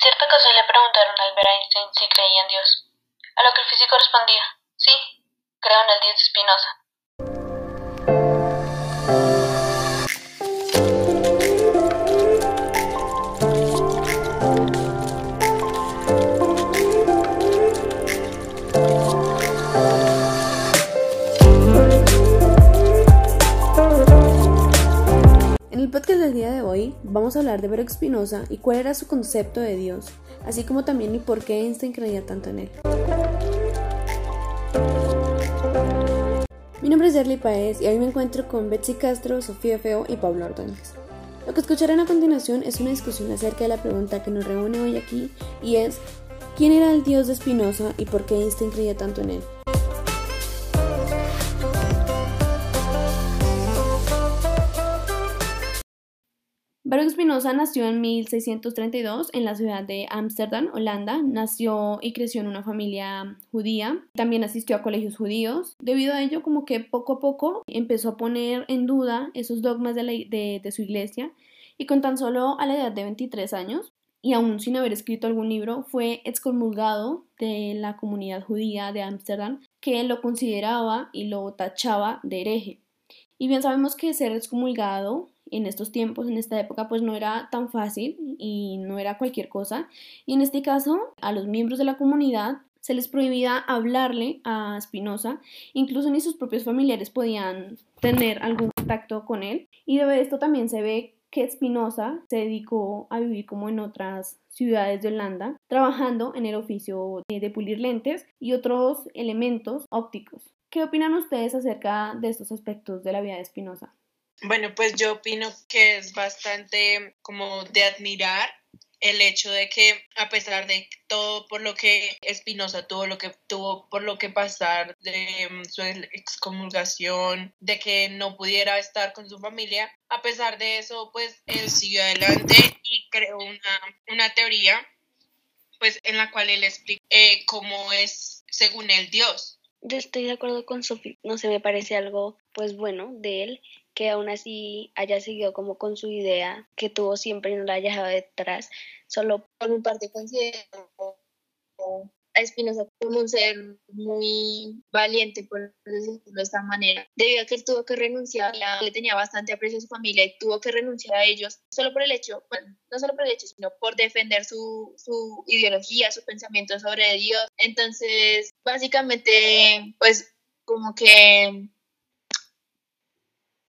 Cierta ocasión le preguntaron a Albert Einstein si creía en Dios, a lo que el físico respondía, sí, creo en el Dios de Spinoza. En el podcast del día de hoy vamos a hablar de Baruch Spinoza y cuál era su concepto de Dios, así como también y por qué Einstein creía tanto en él. Mi nombre es Yerly Paez y hoy me encuentro con Betsy Castro, Sofía Feo y Pablo Ordóñez. Lo que escucharán a continuación es una discusión acerca de la pregunta que nos reúne hoy aquí y es ¿quién era el Dios de Spinoza y por qué Einstein creía tanto en él? Baruch Spinoza nació en 1632 en la ciudad de Ámsterdam, Holanda. Nació y creció en una familia judía. También asistió a colegios judíos. Debido a ello, como que poco a poco empezó a poner en duda esos dogmas de, de su iglesia y con tan solo a la edad de 23 años y aún sin haber escrito algún libro, fue excomulgado de la comunidad judía de Ámsterdam, que lo consideraba y lo tachaba de hereje. Y bien sabemos que ser excomulgado en estos tiempos, en esta época, pues no era tan fácil y no era cualquier cosa. Y en este caso, a los miembros de la comunidad se les prohibía hablarle a Spinoza, incluso ni sus propios familiares podían tener algún contacto con él. Y de esto también se ve que Spinoza se dedicó a vivir como en otras ciudades de Holanda, trabajando en el oficio de pulir lentes y otros elementos ópticos. ¿Qué opinan ustedes acerca de estos aspectos de la vida de Spinoza? Bueno, pues yo opino que es bastante como de admirar el hecho de que a pesar de todo por lo que Espinosa tuvo lo que tuvo por lo que pasar de mm, su excomulgación, de que no pudiera estar con su familia, a pesar de eso, pues él siguió adelante y creó una, una teoría pues en la cual él explica eh, cómo es según el Dios. Yo estoy de acuerdo con Sofía, no se me parece algo pues bueno de él que aún así haya seguido como con su idea que tuvo siempre y no la haya dejado detrás. Solo por mi parte considero a Espinosa como un ser muy valiente, por decirlo de esta manera, debido a que él tuvo que renunciar, le tenía bastante aprecio a su familia y tuvo que renunciar a ellos, solo por el hecho, bueno, no solo por el hecho, sino por defender su, su ideología, su pensamiento sobre Dios. Entonces, básicamente, pues como que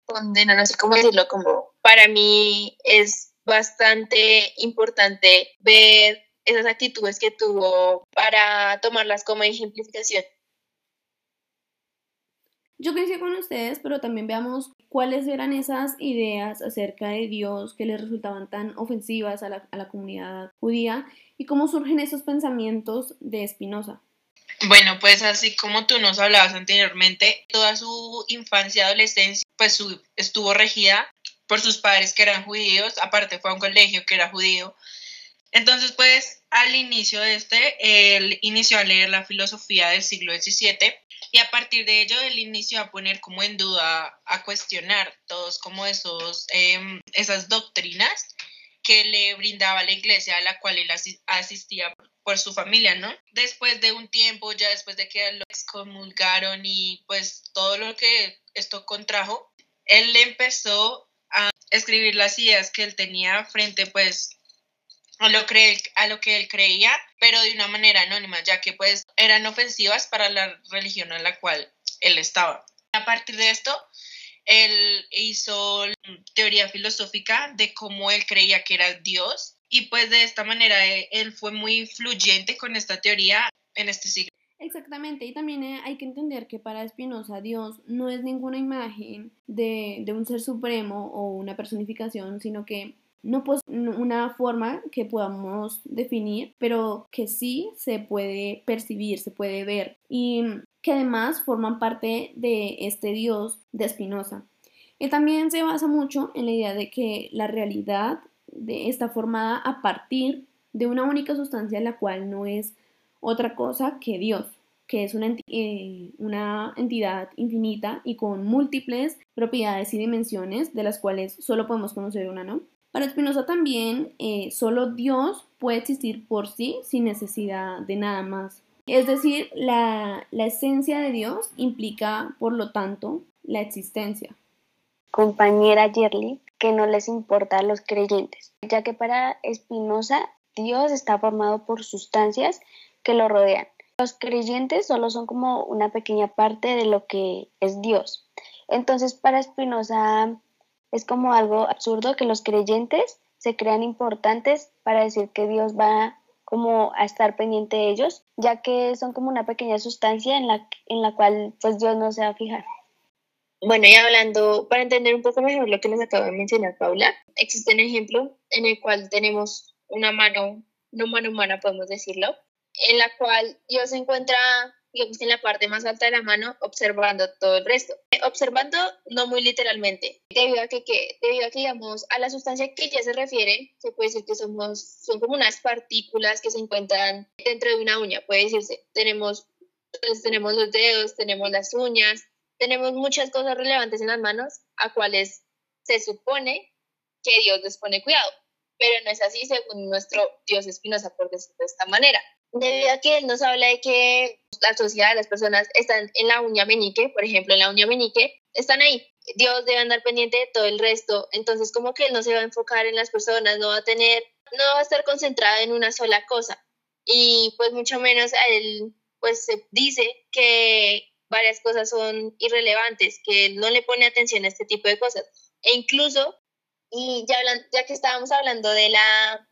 condena, no sé cómo decirlo, como para mí es bastante importante ver esas actitudes que tuvo para tomarlas como ejemplificación. Yo coincido con ustedes, pero también veamos cuáles eran esas ideas acerca de Dios que les resultaban tan ofensivas a la, a la comunidad judía y cómo surgen esos pensamientos de Spinoza. Bueno, pues así como tú nos hablabas anteriormente, toda su infancia y adolescencia pues su, estuvo regida por sus padres que eran judíos, aparte fue a un colegio que era judío. Entonces, pues al inicio de este, él inició a leer la filosofía del siglo XVII y a partir de ello él inició a poner como en duda, a cuestionar todos como esos, eh, esas doctrinas que le brindaba la iglesia a la cual él asistía por su familia, ¿no? Después de un tiempo, ya después de que lo excomulgaron y pues todo lo que esto contrajo, él empezó a escribir las ideas que él tenía frente pues a lo, que a lo que él creía, pero de una manera anónima, ya que pues eran ofensivas para la religión a la cual él estaba. A partir de esto, él hizo teoría filosófica de cómo él creía que era Dios y pues de esta manera eh, él fue muy fluyente con esta teoría en este siglo. Exactamente, y también eh, hay que entender que para Spinoza Dios no es ninguna imagen de, de un ser supremo o una personificación, sino que no pues una forma que podamos definir, pero que sí se puede percibir, se puede ver y que además forman parte de este Dios de Spinoza. Y también se basa mucho en la idea de que la realidad está formada a partir de una única sustancia la cual no es otra cosa que Dios, que es una, eh, entidad infinita y con múltiples propiedades y dimensiones de las cuales solo podemos conocer una, ¿no? Para Spinoza también, eh, solo Dios puede existir por sí sin necesidad de nada más. Es decir, la, esencia de Dios implica, por lo tanto, la existencia. Compañera Yerli, que no les importa a los creyentes, ya que para Spinoza Dios está formado por sustancias que lo rodean. Los creyentes solo son como una pequeña parte de lo que es Dios. Entonces, para Spinoza es como algo absurdo que los creyentes se crean importantes para decir que Dios va como a estar pendiente de ellos, ya que son como una pequeña sustancia en la, en la cual pues Dios no se va a fijar. Bueno, y hablando, para entender un poco mejor lo que nos acaba de mencionar Paula, existe un ejemplo en el cual tenemos una mano, una mano humana, podemos decirlo, en la cual Dios se encuentra digamos, en la parte más alta de la mano, observando todo el resto. Observando, no muy literalmente, debido a que, debido a que, digamos, a la sustancia que ya se refiere, se puede decir que somos, son como unas partículas que se encuentran dentro de una uña, puede decirse. Tenemos, entonces tenemos los dedos, tenemos las uñas, tenemos muchas cosas relevantes en las manos, a cuales se supone que Dios les pone cuidado, pero no es así según nuestro Dios Espinosa, por decirlo de esta manera debido a que él nos habla de que la sociedad, las personas están en la uña meñique, por ejemplo, en la uña meñique, están ahí. Dios debe andar pendiente de todo el resto. Entonces, como que él no se va a enfocar en las personas, no va a tener, no va a estar concentrado en una sola cosa. Y pues mucho menos él, pues se dice que varias cosas son irrelevantes, que él no le pone atención a este tipo de cosas. E incluso, y ya, ya que estábamos hablando de, la,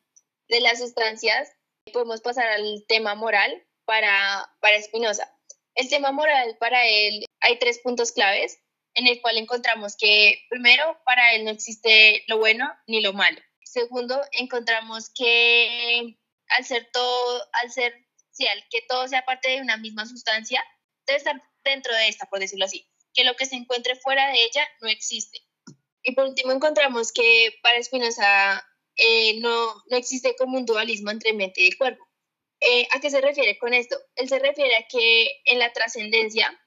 de las sustancias, podemos pasar al tema moral para, para Spinoza. El tema moral para él hay tres puntos claves en el cual encontramos que primero para él no existe lo bueno ni lo malo. Segundo, encontramos que al ser todo, al ser, sí, al que todo sea parte de una misma sustancia, debe estar dentro de esta, por decirlo así, que lo que se encuentre fuera de ella no existe. Y por último encontramos que para Spinoza eh, no, no existe como un dualismo entre mente y cuerpo. Eh, ¿A qué se refiere con esto? Él se refiere a que en la trascendencia,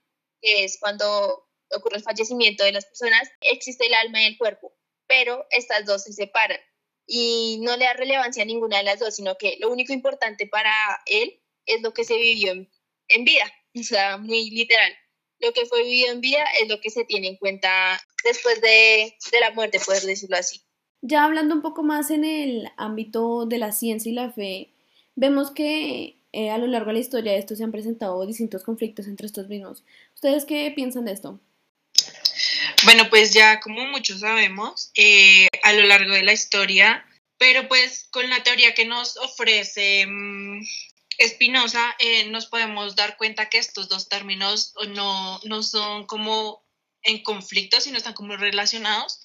que es cuando ocurre el fallecimiento de las personas, existe el alma y el cuerpo, pero estas dos se separan y no le da relevancia a ninguna de las dos, sino que lo único importante para él es lo que se vivió en, en vida, o sea, muy literal. Lo que fue vivido en vida es lo que se tiene en cuenta después de, de la muerte, poder decirlo así. Ya hablando un poco más en el ámbito de la ciencia y la fe, vemos que eh, a lo largo de la historia de esto se han presentado distintos conflictos entre estos mismos. ¿Ustedes qué piensan de esto? Bueno, pues ya como muchos sabemos, eh, a lo largo de la historia, pero pues con la teoría que nos ofrece mm, Spinoza, eh, nos podemos dar cuenta que estos dos términos no, no son como en conflicto, sino están como relacionados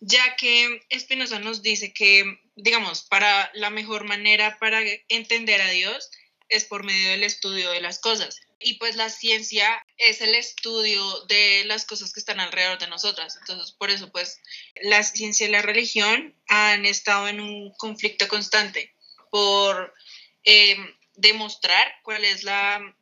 ya que Espinosa nos dice que, digamos, para la mejor manera para entender a Dios es por medio del estudio de las cosas. Y pues la ciencia es el estudio de las cosas que están alrededor de nosotras. Entonces, por eso, pues, la ciencia y la religión han estado en un conflicto constante por eh, demostrar cuál es la,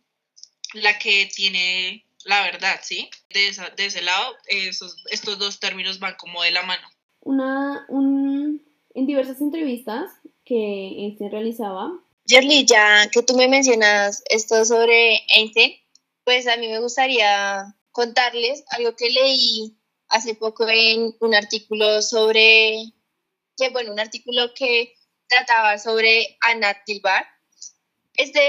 la que tiene la verdad, ¿sí? De, de ese lado, esos, estos dos términos van como de la mano. Una, un, en diversas entrevistas que Einstein realizaba. Jerly, ya que tú me mencionas esto sobre Einstein, pues a mí me gustaría contarles algo que leí hace poco en un artículo sobre, que bueno, un artículo que trataba sobre Anat Dilbar, este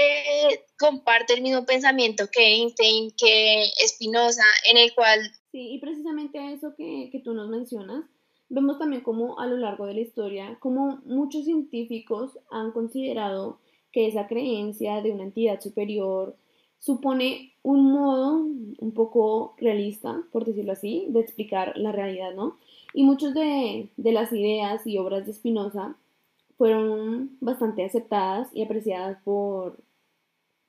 comparte el mismo pensamiento que Einstein, que Spinoza, en el cual... Sí, y precisamente eso que, que tú nos mencionas, vemos también como a lo largo de la historia, como muchos científicos han considerado que esa creencia de una entidad superior supone un modo un poco realista, por decirlo así, de explicar la realidad, ¿no? Y muchas de, de las ideas y obras de Spinoza fueron bastante aceptadas y apreciadas por,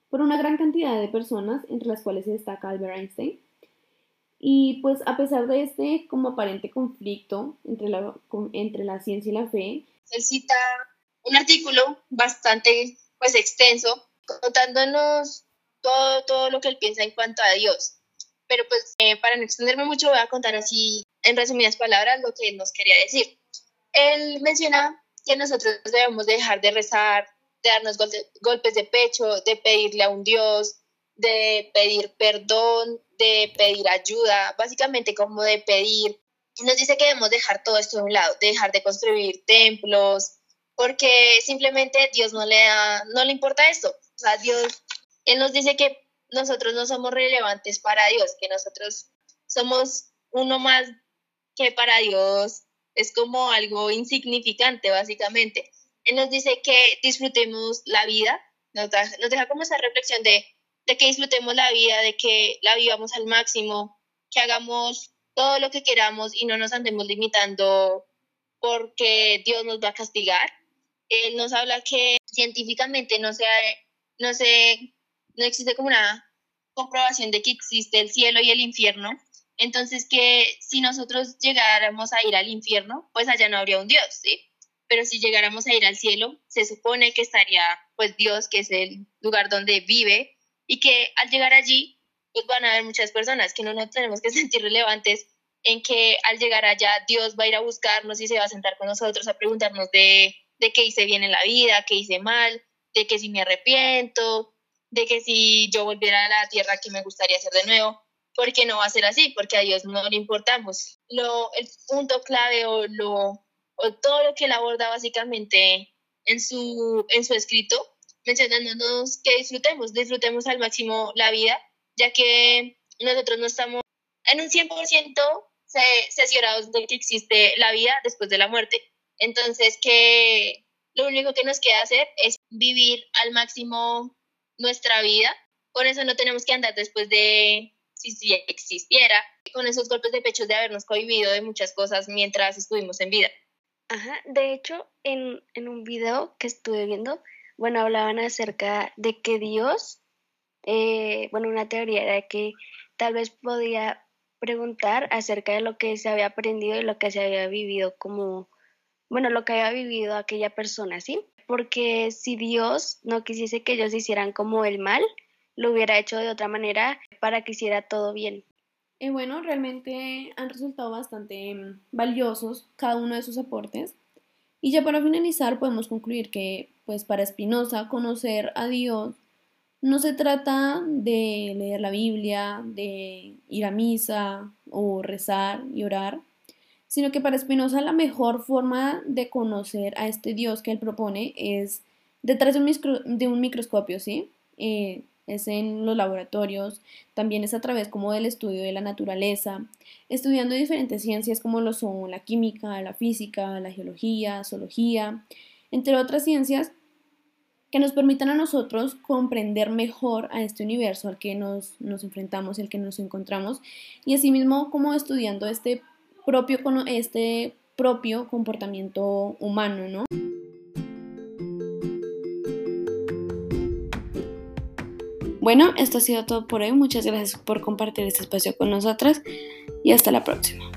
por una gran cantidad de personas, entre las cuales se destaca Albert Einstein. Y pues a pesar de este como aparente conflicto entre la, entre la ciencia y la fe, él cita un artículo bastante pues extenso contándonos todo, todo lo que él piensa en cuanto a Dios. Pero pues eh, para no extenderme mucho voy a contar así en resumidas palabras lo que nos quería decir. él menciona que nosotros debemos dejar de rezar, de darnos golpes de pecho, de pedirle a un Dios, de pedir perdón, de pedir ayuda, básicamente como de pedir. Nos dice que debemos dejar todo esto de un lado, dejar de construir templos, porque simplemente Dios no le da, no le importa esto. O sea, Dios, Él nos dice que nosotros no somos relevantes para Dios, que nosotros somos uno más que para Dios es como algo insignificante, básicamente. Él nos dice que disfrutemos la vida, nos, nos deja como esa reflexión de, de que disfrutemos la vida, de que la vivamos al máximo, que hagamos todo lo que queramos y no nos andemos limitando porque Dios nos va a castigar. Él nos habla que científicamente no, se, no, se, no existe como una comprobación de que existe el cielo y el infierno. Entonces que si nosotros llegáramos a ir al infierno, pues allá no habría un Dios, ¿sí? Pero si llegáramos a ir al cielo, se supone que estaría pues Dios, que es el lugar donde vive, y que al llegar allí, pues van a haber muchas personas que no nos tenemos que sentir relevantes en que al llegar allá Dios va a ir a buscarnos y se va a sentar con nosotros a preguntarnos de, de qué hice bien en la vida, qué hice mal, de que si me arrepiento, de que si yo volviera a la tierra, que me gustaría hacer de nuevo, porque no va a ser así, porque a Dios no le importamos. Lo, el punto clave o, lo, o todo lo que él aborda básicamente en su, en su escrito, mencionándonos que disfrutemos, disfrutemos al máximo la vida, ya que nosotros no estamos en un 100% cerciorados de que existe la vida después de la muerte. Entonces, que lo único que nos queda hacer es vivir al máximo nuestra vida. Por eso no tenemos que andar después de si, existiera, con esos golpes de pecho de habernos cohibido de muchas cosas mientras estuvimos en vida. Ajá, de hecho, en, en un video que estuve viendo, bueno, hablaban acerca de que Dios, eh, bueno, una teoría era que tal vez podía preguntar acerca de lo que se había aprendido y lo que se había vivido como, bueno, lo que había vivido aquella persona, ¿sí? Porque si Dios no quisiese que ellos hicieran como el mal, lo hubiera hecho de otra manera para que hiciera todo bien. Y bueno, realmente han resultado bastante mm, valiosos cada uno de sus aportes. Y ya para finalizar podemos concluir que, pues para Spinoza, conocer a Dios no se trata de leer la Biblia, de ir a misa o rezar y orar, sino que para Spinoza la mejor forma de conocer a este Dios que él propone es detrás de un, de un microscopio, ¿sí? Eh, es en los laboratorios, también es a través como del estudio de la naturaleza, estudiando diferentes ciencias como lo la química, la física, la geología, zoología, entre otras ciencias que nos permitan a nosotros comprender mejor a este universo al que nos, nos enfrentamos, el que nos encontramos, y asimismo como estudiando este propio, este propio comportamiento humano, ¿no? Bueno, esto ha sido todo por hoy. Muchas gracias por compartir este espacio con nosotras y hasta la próxima.